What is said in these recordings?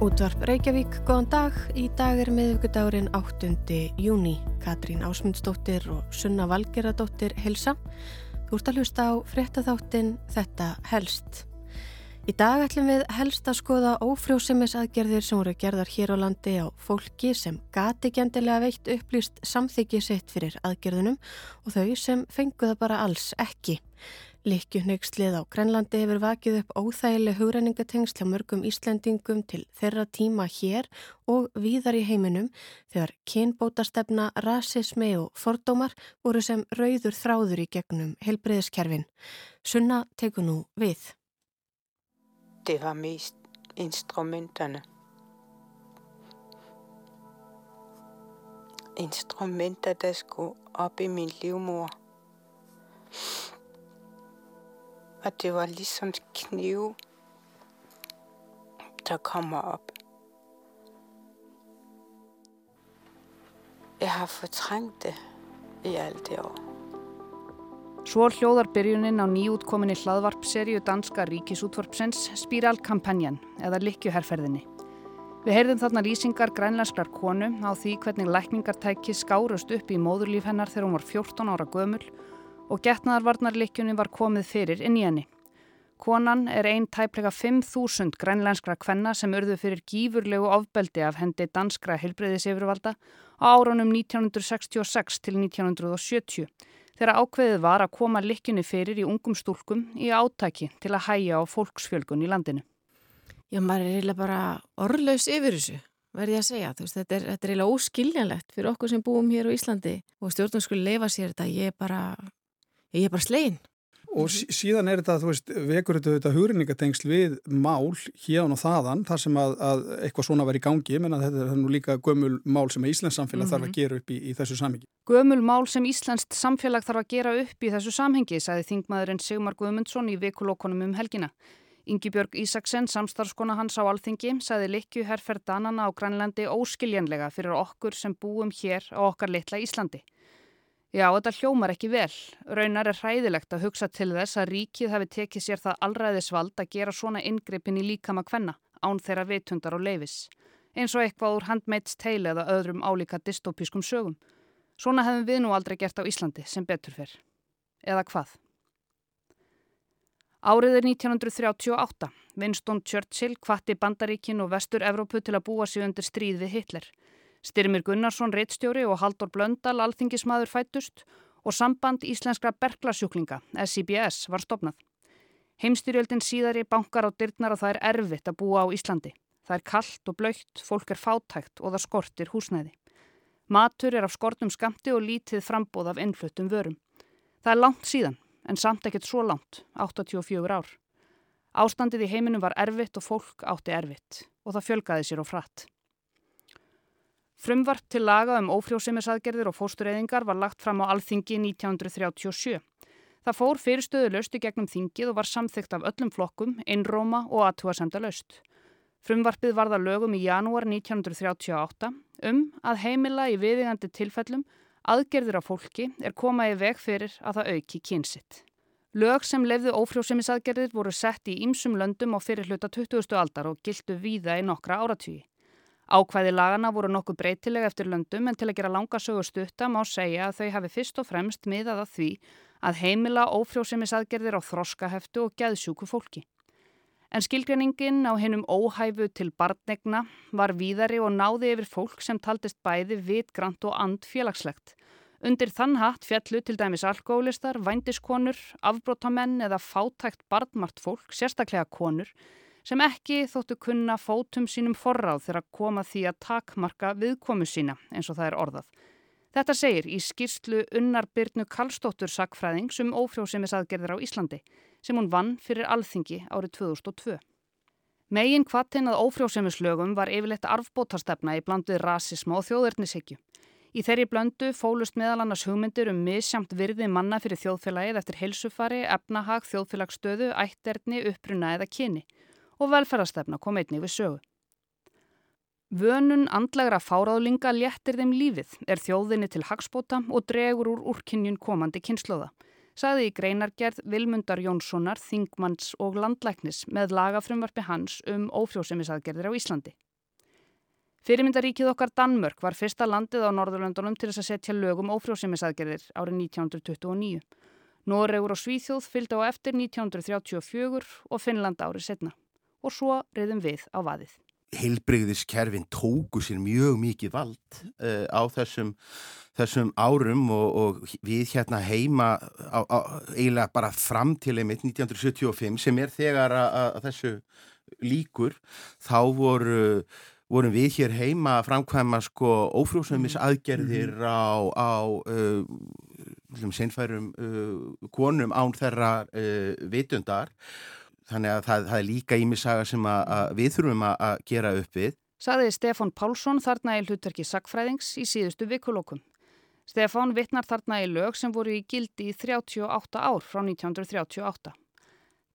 Útvarp Reykjavík, góðan dag. Í dag er miðugudagurinn 8. júni. Katrín Ásmundsdóttir og Sunna Valgeradóttir helsa. Þú ert að hlusta á fréttaþáttin Þetta helst. Í dag ætlum við helst að skoða ófrjóðsemisaðgerðir sem voru gerðar hér á landi á fólki sem gati gendilega veitt upplýst samþykji sitt fyrir aðgerðunum og þau sem fenguða bara alls ekki. Likjuhneykslið á Grænlandi hefur vakið upp óþægileg hugrenningatengsla mörgum Íslendingum til þeirra tíma hér og víðar í heiminum þegar kynbótastefna, rasismi og fordómar voru sem rauður þráður í gegnum helbreyðiskerfin. Sunna teku nú við. Det var mest instrumenterne. Instrumenter, der skulle op i min livmor. Og det var ligesom knive, der kommer op. Jeg har fortrængt det í allt ár. Svo hljóðar byrjunin á nýjútkominni hlaðvarpserju danska ríkisútvarpsins Spiral Kampanjan eða Likkjuherrferðinni. Við heyrðum þarna lýsingar grænlensklar konu á því hvernig lækningartæki skárust upp í móðurlíf hennar þegar hún var 14 ára gömul og getnaðarvarnarlikjunni var komið fyrir inn í henni. Konan er einn tæplega 5.000 grænlenskra kvenna sem urðu fyrir gífurlegu ofbeldi af hendi danskra helbreyðisifurvalda á árunum 1966 til 1970 þegar ákveðið var að koma likjunni fyrir í ungum stúlkum í átæki til að hæja á fólksfjölgun í landinu. Já, maður er eiginlega bara orðlaus yfir þessu, verði ég að segja. Veist, þetta er, er eiginlega óskiljanlegt fyrir okkur sem búum hér á Íslandi og stjórnum skulle leifa sér þetta. Ég er bara ég er bara slegin. Og síðan er þetta, þú veist, vekur þetta, hugrinningatengsl við mál hérna og þaðan, þar sem að, að eitthvað svona var í gangi, menna þetta er nú líka gömul mál sem Íslands samfélag mm -hmm. þarf að mhm. gera upp í, í þessu samhengi. Gömul mál sem Íslands samfélag þarf að gera upp í þessu samhengi, sagði þingmaðurinn Sigmar Guðmundsson í vikulókonum um helgina. Ingi Björg Ísaksen, samstarfskona hans á Alþingi, sagði likju herrferð Danana á Grænlandi óskiljanlega fyrir okkur sem búum hér á okkar litla Íslandi. Já, þetta hljómar ekki vel. Raunar er hræðilegt að hugsa til þess að ríkið hafi tekið sér það allræðisvald að gera svona ingrippin í líkama kvenna, án þeirra vitundar og leifis. Eins og eitthvað úr handmeits teili eða öðrum álíka dystopískum sögum. Svona hefum við nú aldrei gert á Íslandi, sem betur fyrr. Eða hvað? Árið er 1938. Winston Churchill kvatti Bandaríkin og Vestur Evrópu til að búa sig undir stríð við Hitler. Styrmir Gunnarsson, reittstjóri og Haldur Blöndal, alþingismadur fættust og samband íslenskra berglasjúklinga, SIBS, var stopnað. Heimstyrjöldin síðari bankar á dyrnar og það er erfitt að búa á Íslandi. Það er kallt og blöytt, fólk er fátækt og það skortir húsnæði. Matur er af skortum skamti og lítið frambóð af innfluttum vörum. Það er langt síðan, en samt ekkert svo langt, 84 ár. Ástandið í heiminum var erfitt og fólk átti erfitt og það fjölgaði sér á fratt. Frumvart til laga um ófrjósemisaðgerðir og fóstureyðingar var lagt fram á alþingi 1937. Það fór fyrirstöðu laustu gegnum þingið og var samþygt af öllum flokkum, einróma og aðtúasemda laust. Frumvarpið varða lögum í janúar 1938 um að heimila í viðingandi tilfellum aðgerðir af fólki er komaði veg fyrir að það auki kynsitt. Lög sem lefðu ófrjósemisaðgerðir voru sett í ýmsum löndum á fyrirluta 20. aldar og gildu víða í nokkra áratvíi. Ákvæði lagana voru nokkuð breytilega eftir löndum en til að gera langa sögu stutta má segja að þau hafi fyrst og fremst miðað að því að heimila ófrjósemisaðgerðir á þroskaheftu og geðsjúku fólki. En skilgreiningin á hennum óhæfu til barnegna var víðari og náði yfir fólk sem taldist bæði vitgrant og and félagslegt. Undir þann hatt fjallu til dæmis alkólistar, vændiskonur, afbrótamenn eða fátækt barnmart fólk, sérstaklega konur, sem ekki þóttu kunna fótum sínum forráð þegar að koma því að takmarka viðkomu sína eins og það er orðað. Þetta segir í skýrslu Unnarbyrnu Karlsdóttur sakfræðings um ófrjóðsemisaðgerðir á Íslandi sem hún vann fyrir alþingi árið 2002. Megin kvattinn að ófrjóðsemislögum var yfirleitt arfbótastefna í blanduð rasisma og þjóðverðnishyggju. Í þeirri blöndu fólust meðal annars hugmyndir um misjamt virði manna fyrir þjóðfélagið eftir helsufari, efnahag, þjóðfélagsstöðu, ætterni, uppruna eða kyni og velferðarstefna kom einnig við sögu. Vönun andlegra fáráðlinga léttir þeim lífið, er þjóðinni til hagspóta og dregur úr úrkynjun komandi kynnslóða, saði í greinargerð Vilmundar Jónssonar, Þingmanns og Landlæknis með lagafrumvarfi hans um ófjósemisaðgerðir á Íslandi. Fyrirmyndaríkið okkar Danmörk var fyrsta landið á Norðurlöndunum til þess að setja lögum ófrjósemisaðgerðir árið 1929. Noregur og Svíþjóð fylgdi á eftir 1934 og Finnland árið setna. Og svo reyðum við á vaðið. Heilbreyðiskerfin tóku sér mjög mikið vald uh, á þessum, þessum árum og, og við hérna heima á, á, eiginlega bara fram til einmitt 1975 sem er þegar að þessu líkur þá voru vorum við hér heima að framkvæma sko ófrjóðsömmis mm. aðgerðir mm -hmm. á, á uh, senfærum uh, konum án þeirra uh, vitundar þannig að það, það er líka ímisaga sem að, að við þurfum að, að gera upp við. Saði Stefan Pálsson þarna í hlutverki Sackfræðings í síðustu vikulókum. Stefan vittnar þarna í lög sem voru í gildi í 38 ár frá 1938.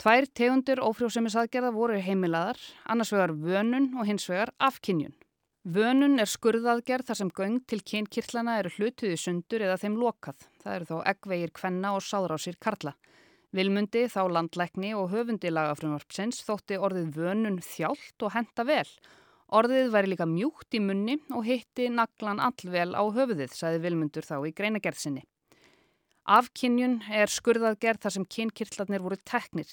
Tvær tegundur ófrjósemisaðgerða voru heimilaðar, annars vegar vönun og hins vegar afkynjun. Vönun er skurðaðgerð þar sem göng til kynkirtlana eru hlutuði sundur eða þeim lokað. Það eru þó eggvegir kvenna og sáðrásir karla. Vilmundi þá landleikni og höfundi lagafrumvarpsins þótti orðið vönun þjált og henda vel. Orðið væri líka mjúkt í munni og hitti naglan allvel á höfuðið, sagði Vilmundur þá í greinagerðsinni. Afkynjun er skurðaðgerð þar sem kynkirtlarnir voru teknir.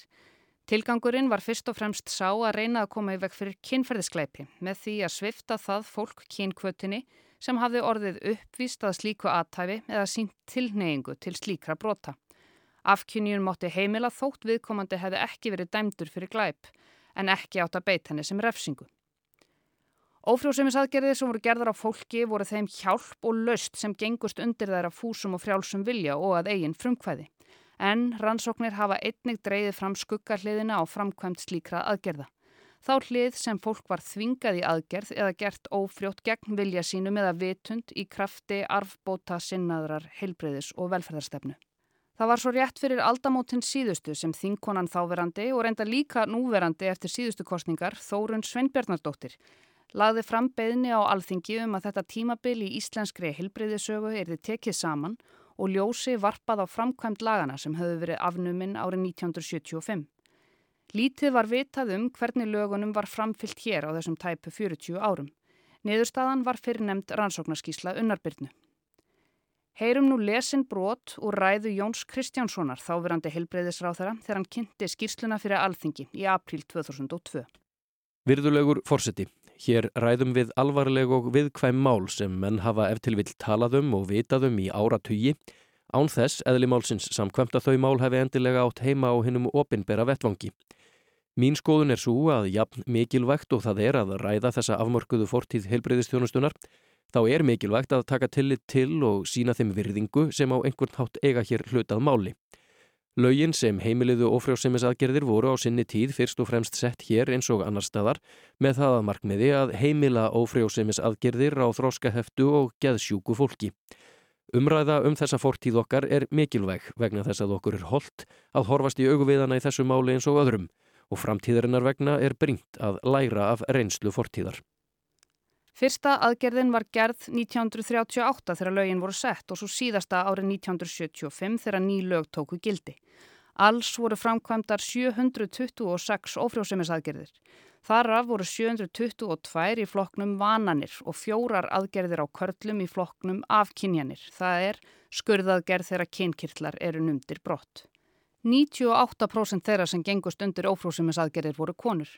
Tilgangurinn var fyrst og fremst sá að reyna að koma í veg fyrir kynferðiskleipi með því að svifta það fólk kynkvötinni sem hafði orðið uppvíst að slíku aðtæfi eða sínt tilneyingu til slíkra brota. Afkynjun mótti heimila þótt viðkomandi hefði ekki verið dæmdur fyrir glæp en ekki átt að beita henni sem refsingu. Ófrjóðsemisaðgerðir sem voru gerðar á fólki voru þeim hjálp og löst sem gengust undir af fúsum og frjálsum vilja og að eigin frumkvæði. En rannsóknir hafa einnig dreyðið fram skuggarliðina á framkvæmt slíkra aðgerða. Þá hlið sem fólk var þvingað í aðgerð eða gert ófrjótt gegn vilja sínum eða vitund í krafti arfbóta sinnaðrar, heilbreyðis og velferðarstefnu. Það var svo rétt fyrir aldamótin síðustu sem þingkonan þáverandi og reynda líka núverandi eftir síðustu kostningar Þórun Sveinbjarnardóttir lagði fram beðni á alþingi um að þetta tímabil í íslenskri hilbreyðisögu erði tekið saman og ljósi varpað á framkvæmt lagana sem höfðu verið afnuminn árið 1975. Lítið var vitað um hvernig lögunum var framfyllt hér á þessum tæpu 40 árum. Niðurstaðan var fyrrnemd rannsóknarskísla unnarbyrnu. Heyrum nú lesin brot úr ræðu Jóns Kristjánssonar þáverandi hilbreyðisráþara þegar hann kynnti skýrsluna fyrir alþingi í april 2002. Virðulegur fórseti. Hér ræðum við alvarleg og viðkvæm mál sem menn hafa eftir vil talaðum og vitaðum í áratugi án þess eðlimálsins samkvæmt að þau mál hefi endilega átt heima á hinnum opinbera vettvangi. Mín skoðun er svo að jafn mikilvægt og það er að ræða þessa afmörkuðu fortíð heilbreyðistjónustunar þá er mikilvægt að taka tillit til og sína þeim virðingu sem á einhvern hátt eiga hér hlutað máli. Laugin sem heimiliðu ofrjóðsemisaðgerðir voru á sinni tíð fyrst og fremst sett hér eins og annar staðar með það að markmiði að heimila ofrjóðsemisaðgerðir á þróskaheftu og geðsjúku fólki. Umræða um þessa fortíð okkar er mikilvæg vegna þess að okkur er holdt að horfast í auguviðana í þessu máli eins og öðrum og framtíðarinnar vegna er bringt að læra af reynslu fortíðar. Fyrsta aðgerðin var gerð 1938 þegar lögin voru sett og svo síðasta árið 1975 þegar ný lög tóku gildi. Alls voru framkvæmdar 726 ofrjóðsemisaðgerðir. Þaraf voru 722 í flokknum vananir og fjórar aðgerðir á körlum í flokknum afkynjanir. Það er skurðaðgerð þegar kynkirtlar eru numdir brott. 98% þeirra sem gengust undir ofrjóðsemisaðgerðir voru konur.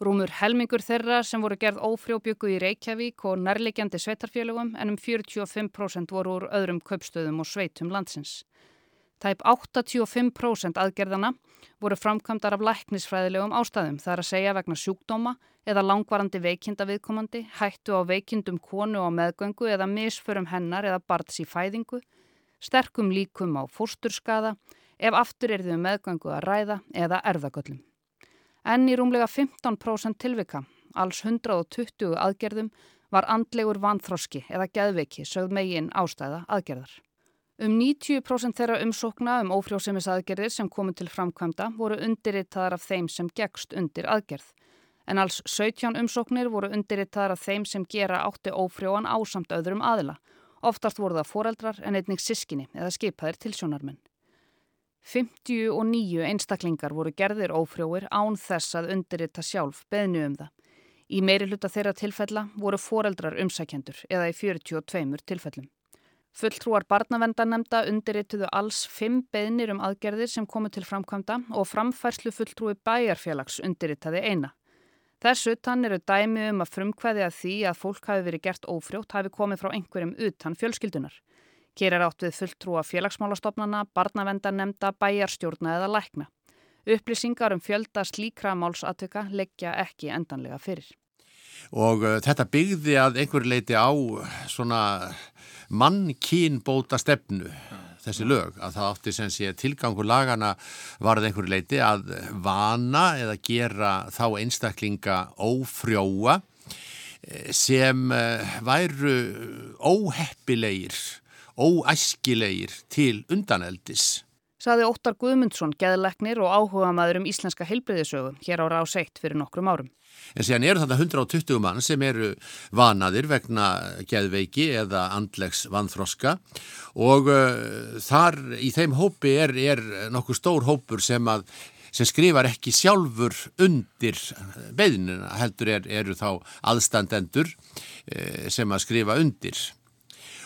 Rúmur helmingur þeirra sem voru gerð ófrjóbyggu í Reykjavík og nærlegjandi sveitarfélögum en um 45% voru úr öðrum kaupstöðum og sveitum landsins. Tæp 85% aðgerðana voru framkvæmdar af læknisfræðilegum ástæðum þar að segja vegna sjúkdóma eða langvarandi veikinda viðkomandi, hættu á veikindum konu á meðgöngu eða misförum hennar eða barns í fæðingu, sterkum líkum á fórsturskaða ef aftur er þau um meðgöngu að ræða eða erðagöllum en í rúmlega 15% tilvika, alls 120 aðgerðum, var andlegur vanþroski eða geðveiki sögð megin ástæða aðgerðar. Um 90% þeirra umsókna um ófrjóðsemis aðgerðir sem komu til framkvæmda voru undirrittaðar af þeim sem gegst undir aðgerð. En alls 17 umsóknir voru undirrittaðar af þeim sem gera átti ófrjóan ásamt öðrum aðila. Oftast voru það foreldrar en einnig sískinni eða skipaðir tilsjónarmenn. 59 einstaklingar voru gerðir ófrjóir án þess að undirrita sjálf beðnu um það. Í meiri hluta þeirra tilfella voru foreldrar umsækjendur eða í 42 tilfellum. Fulltrúar barnavendanemnda undirrituðu alls fimm beðnir um aðgerðir sem komu til framkvæmda og framfærslu fulltrúi bæjarfélags undirritaði eina. Þessu utan eru dæmi um að frumkvæði að því að fólk hafi verið gert ófrjótt hafi komið frá einhverjum utan fjölskyldunar. Hér er átt við fulltrúa félagsmálastofnana, barnavendanemnda, bæjarstjórna eða lækna. Upplýsingar um fjölda slíkra málsatöka leggja ekki endanlega fyrir. Og uh, þetta byggði að einhver leiti á svona mannkínbóta stefnu þessi lög að það átti sem sé tilgangur lagana varð einhver leiti að vana eða gera þá einstaklinga ófrjóa eh, sem væru óheppilegir, óæskilegir til undaneldis saði Óttar Guðmundsson, geðleknir og áhuga maður um íslenska heilbreyðisögu hér á rás 1 fyrir nokkrum árum. En síðan eru þetta 120 mann sem eru vanaðir vegna geðveiki eða andlegs vanþroska og uh, þar í þeim hópi er, er nokkuð stór hópur sem, að, sem skrifar ekki sjálfur undir beðinuna, heldur er, eru þá aðstandendur uh, sem að skrifa undir.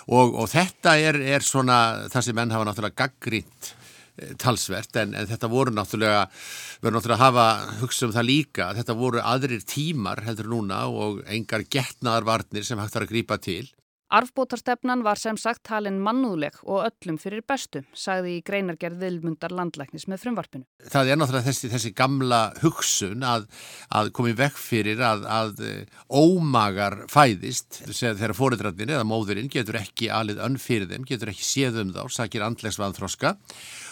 Og, og þetta er, er svona það sem menn hafa náttúrulega gaggrínt Eh, talsvert en, en þetta voru náttúrulega verður náttúrulega að hafa hugsa um það líka þetta voru aðrir tímar heldur núna og engar getnaðarvarnir sem hægt þarf að grýpa til Arfbótarstefnan var sem sagt halin mannúðleg og öllum fyrir bestu, sagði í greinargerð Vilmundar landlæknis með frumvarpinu. Það er náttúrulega þessi, þessi gamla hugsun að, að komi vekk fyrir að, að eh, ómagar fæðist þegar fóriðrættin eða móðurinn getur ekki alið önn fyrir þeim, getur ekki séð um þá, sakir andlegsvanþroska og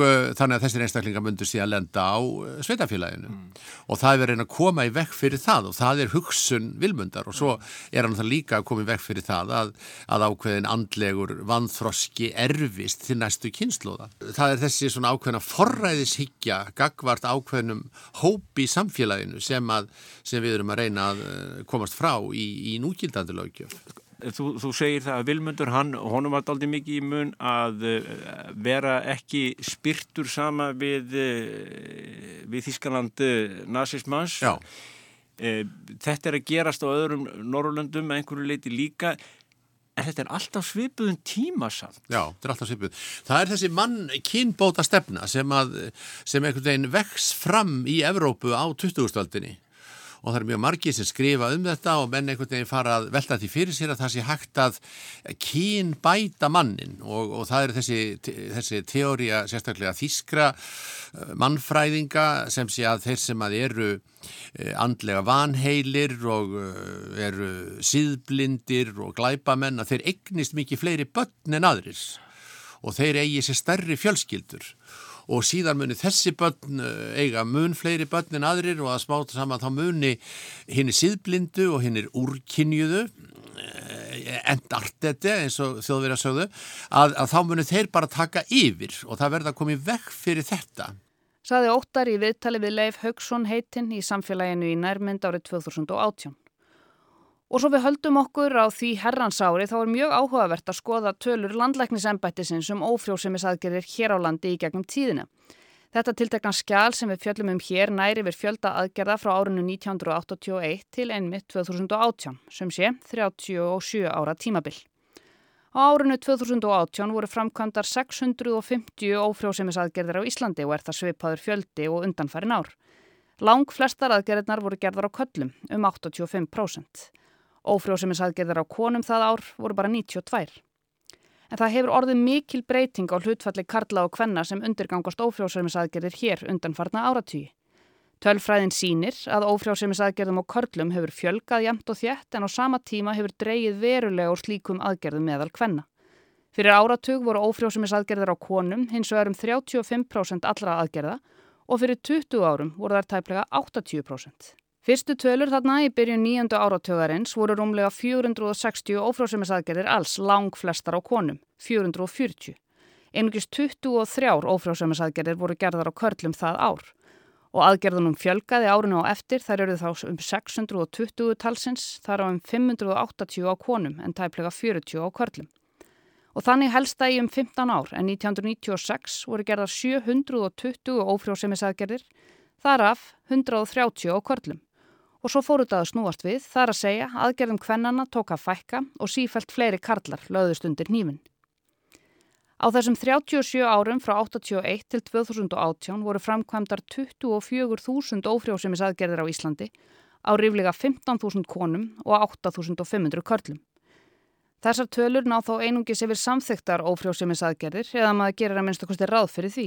uh, þannig að þessir einstaklingar myndur síðan að lenda á uh, sveitafélaginu mm. og það er verið að koma í vekk fyrir það og það er hugsun vilmundar og svo er hann það líka að koma í vekk fyrir það að, að ákveðin andlegur vanþroski erfist til næstu kynnslóða. Það er þessi svona ákveðina forræðishyggja gagvart ákveðinum hópi í samfélaginu sem, að, sem við erum að reyna að uh, komast frá í, í núgildandi lögjöf. Þú, þú segir það að Vilmundur, hann, honum var aldrei mikið í mun að uh, vera ekki spyrtur sama við, uh, við Þískaland uh, nazismans. Já. Þetta er að gerast á öðrum Norrlöndum einhverju leiti líka. En þetta er alltaf svipuðun tíma samt. Já, þetta er alltaf svipuð. Það er þessi mann kynbóta stefna sem, að, sem einhvern veginn vex fram í Evrópu á 2000-öldinni og það er mjög margið sem skrifa um þetta og menn einhvern veginn fara að velta því fyrir sér að það sé hægt að kín bæta mannin og, og það er þessi, þessi teória sérstaklega þískra eh, mannfræðinga sem sé að þeir sem að eru eh, andlega vanheilir og eh, eru síðblindir og glæpamenn að þeir eignist mikið fleiri börn en aðris og þeir eigi sér stærri fjölskyldur. og síðan muni þessi börn eh, eiga mun fleiri börn en aðrir og að smáta saman þá muni hinn er síðblindu og hinn er úrkynjuðu eh, endarteti eins og þjóðverið að sögðu að, að þá muni þeir bara taka yfir og það verða að koma í vekk fyrir þetta. Saði óttar í viðtali við Leif Haugsson heitinn í samfélaginu í nærmynd árið 2018. Og svo við höldum okkur á því herransári þá er mjög áhugavert að skoða tölur landlæknisembættisins um ófrjósemisaðgerir hér á landi í gegnum tíðina. Þetta tiltekna skjál sem við fjöllum um hér næri við fjölda aðgerða frá árinu 1981 til einmitt 2018, sem sé 37 ára tímabill. Á árinu 2018 voru framkvæmdar 650 ófrjósemisaðgerðir á Íslandi og er það svipaður fjöldi og undanfærin ár. Lang flestar aðgerðirnar voru gerðar á köllum um 85%. Ófrjósemisaðgerðar á konum það ár voru bara 92. En það hefur orðið mikil breyting á hlutfalli karla og kvenna sem undirgangast ófrjósemisaðgerðir hér undanfarna áratýi. Tölfræðin sínir að ófrjósemisaðgerðum á körlum hefur fjölgað jæmt og þjætt en á sama tíma hefur dreyið verulega úr slíkum aðgerðum meðal kvenna. Fyrir áratug voru ófrjósemisaðgerðar á konum hins vegar um 35% allra aðgerða og fyrir 20 árum voru þær tæplega 80%. Fyrstu tölur þarna í byrjun nýjöndu áratögarins voru rúmlega 460 ófrjóðsemisaðgerðir alls lang flestar á konum, 440. Einugist 23 ófrjóðsemisaðgerðir voru gerðar á körlum það ár og aðgerðunum fjölgaði árinu á eftir þær eru þá um 620 talsins þar á um 580 á konum en tæplega 40 á körlum. Og þannig helst það í um 15 ár en 1996 voru gerðar 720 ófrjóðsemisaðgerðir þar af 130 á körlum Og svo fóruð það að snúast við, þar að segja aðgerðum kvennana tók að fækka og sífælt fleiri karlar löðust undir nýfin. Á þessum 37 árum frá 81 til 2018 voru framkvæmdar 24.000 ófrjóðsumis aðgerðir á Íslandi á ríflega 15.000 konum og 8.500 körlum. Þessar tölur ná þá einungis yfir samþyktar ófrjóðsumis aðgerðir eða maður gerir að minnstu kosti ráð fyrir því.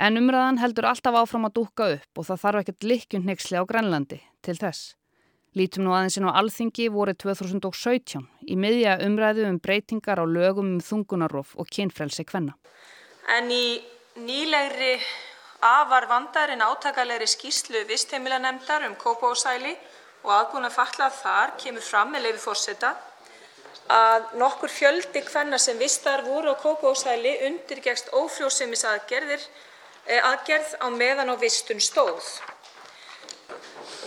En umræðan heldur alltaf áfram að dúka upp og það þarf ekkert likjum neyksli á Grænlandi til þess. Lítum nú aðeins inn á alþingi voru 2017 í miðja umræðu um breytingar á lögum um þungunarof og kynfrelsi kvenna. En í nýlegri afar vandarinn átakalegri skýslu vistheimilanemdar um kópásæli og aðbúna fallað þar kemur fram með leiði fórseta að nokkur fjöldi kvenna sem vistar voru á kópásæli undirgegst ófljóðsemis aðgerðir eh, aðgerð á meðan á vistun stóð.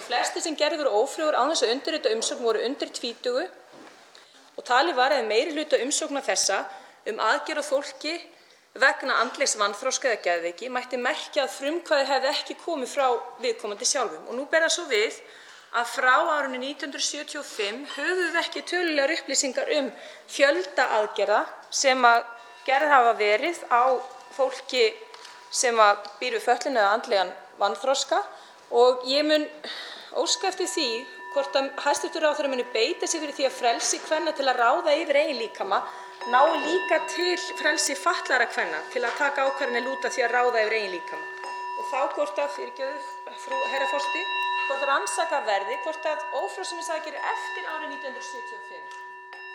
Flesti sem gerði voru ófrjóður án þess að undirrita umsókn voru undir tvítugu og talið var að meiri hluta umsókna þessa um aðgerð á fólki vegna andlegs vanþróska eða geðveiki mætti merkja að frumkvæði hefði ekki komið frá viðkomandi sjálfum. Og nú ber það svo við að frá árunni 1975 höfum við ekki tölulegar upplýsingar um fjölda aðgerða sem að gerð hafa verið á fólki sem býr við föllin eða andlegan vanþróska og ég mun óska eftir því hvort að hæstv. ráðherra muni beita sig fyrir því að frelsi kvenna til að ráða yfir eigin líkama nái líka til frelsi fatlaðra kvenna til að taka ákvarðanir lúta því að ráða yfir eigin líkama. Og þá hvort að, fyrirgefðu frú herra forseti, hvort rannsaka verði hvort að ófrjósemisaðgerðir eftir árið 1975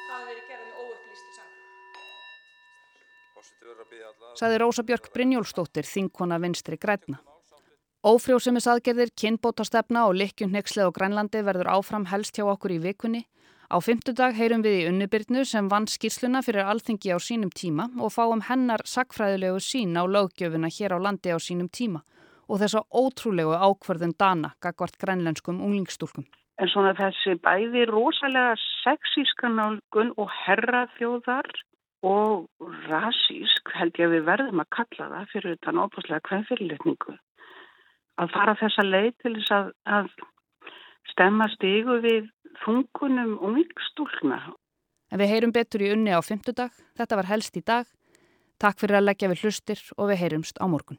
hafi verið samkvæmt. Saði Rósa Björk Brynjólfsdóttir, þingkona vinstri græna. Ófrjósemisaðgerðir, kynbótastefna og likjunhegslið á Grænlandi verður áfram helst hjá okkur í vikunni. Á fymtudag heyrum við í unnubyrnu sem vann skýrsluna fyrir alþingi á sínum tíma og fáum hennar sakfræðilegu sín á löggjöfuna hér á landi á sínum tíma og þessa ótrúlegu ákverðun dana gagvart grænlenskum unglingstúlkum. En svona þessi bæði rosalega sexíska nálgun og herraþjóðar og rasísk held ég að við verðum að kalla það fyrir þetta náttúrulega hvernfyrirletningu að fara þessa leið til þess að, að stemma stigu við þungunum og mikstúlna. En við heyrum betur í unni á fymtudag. Þetta var helst í dag. Takk fyrir að leggja við hlustir og við heyrumst á morgun.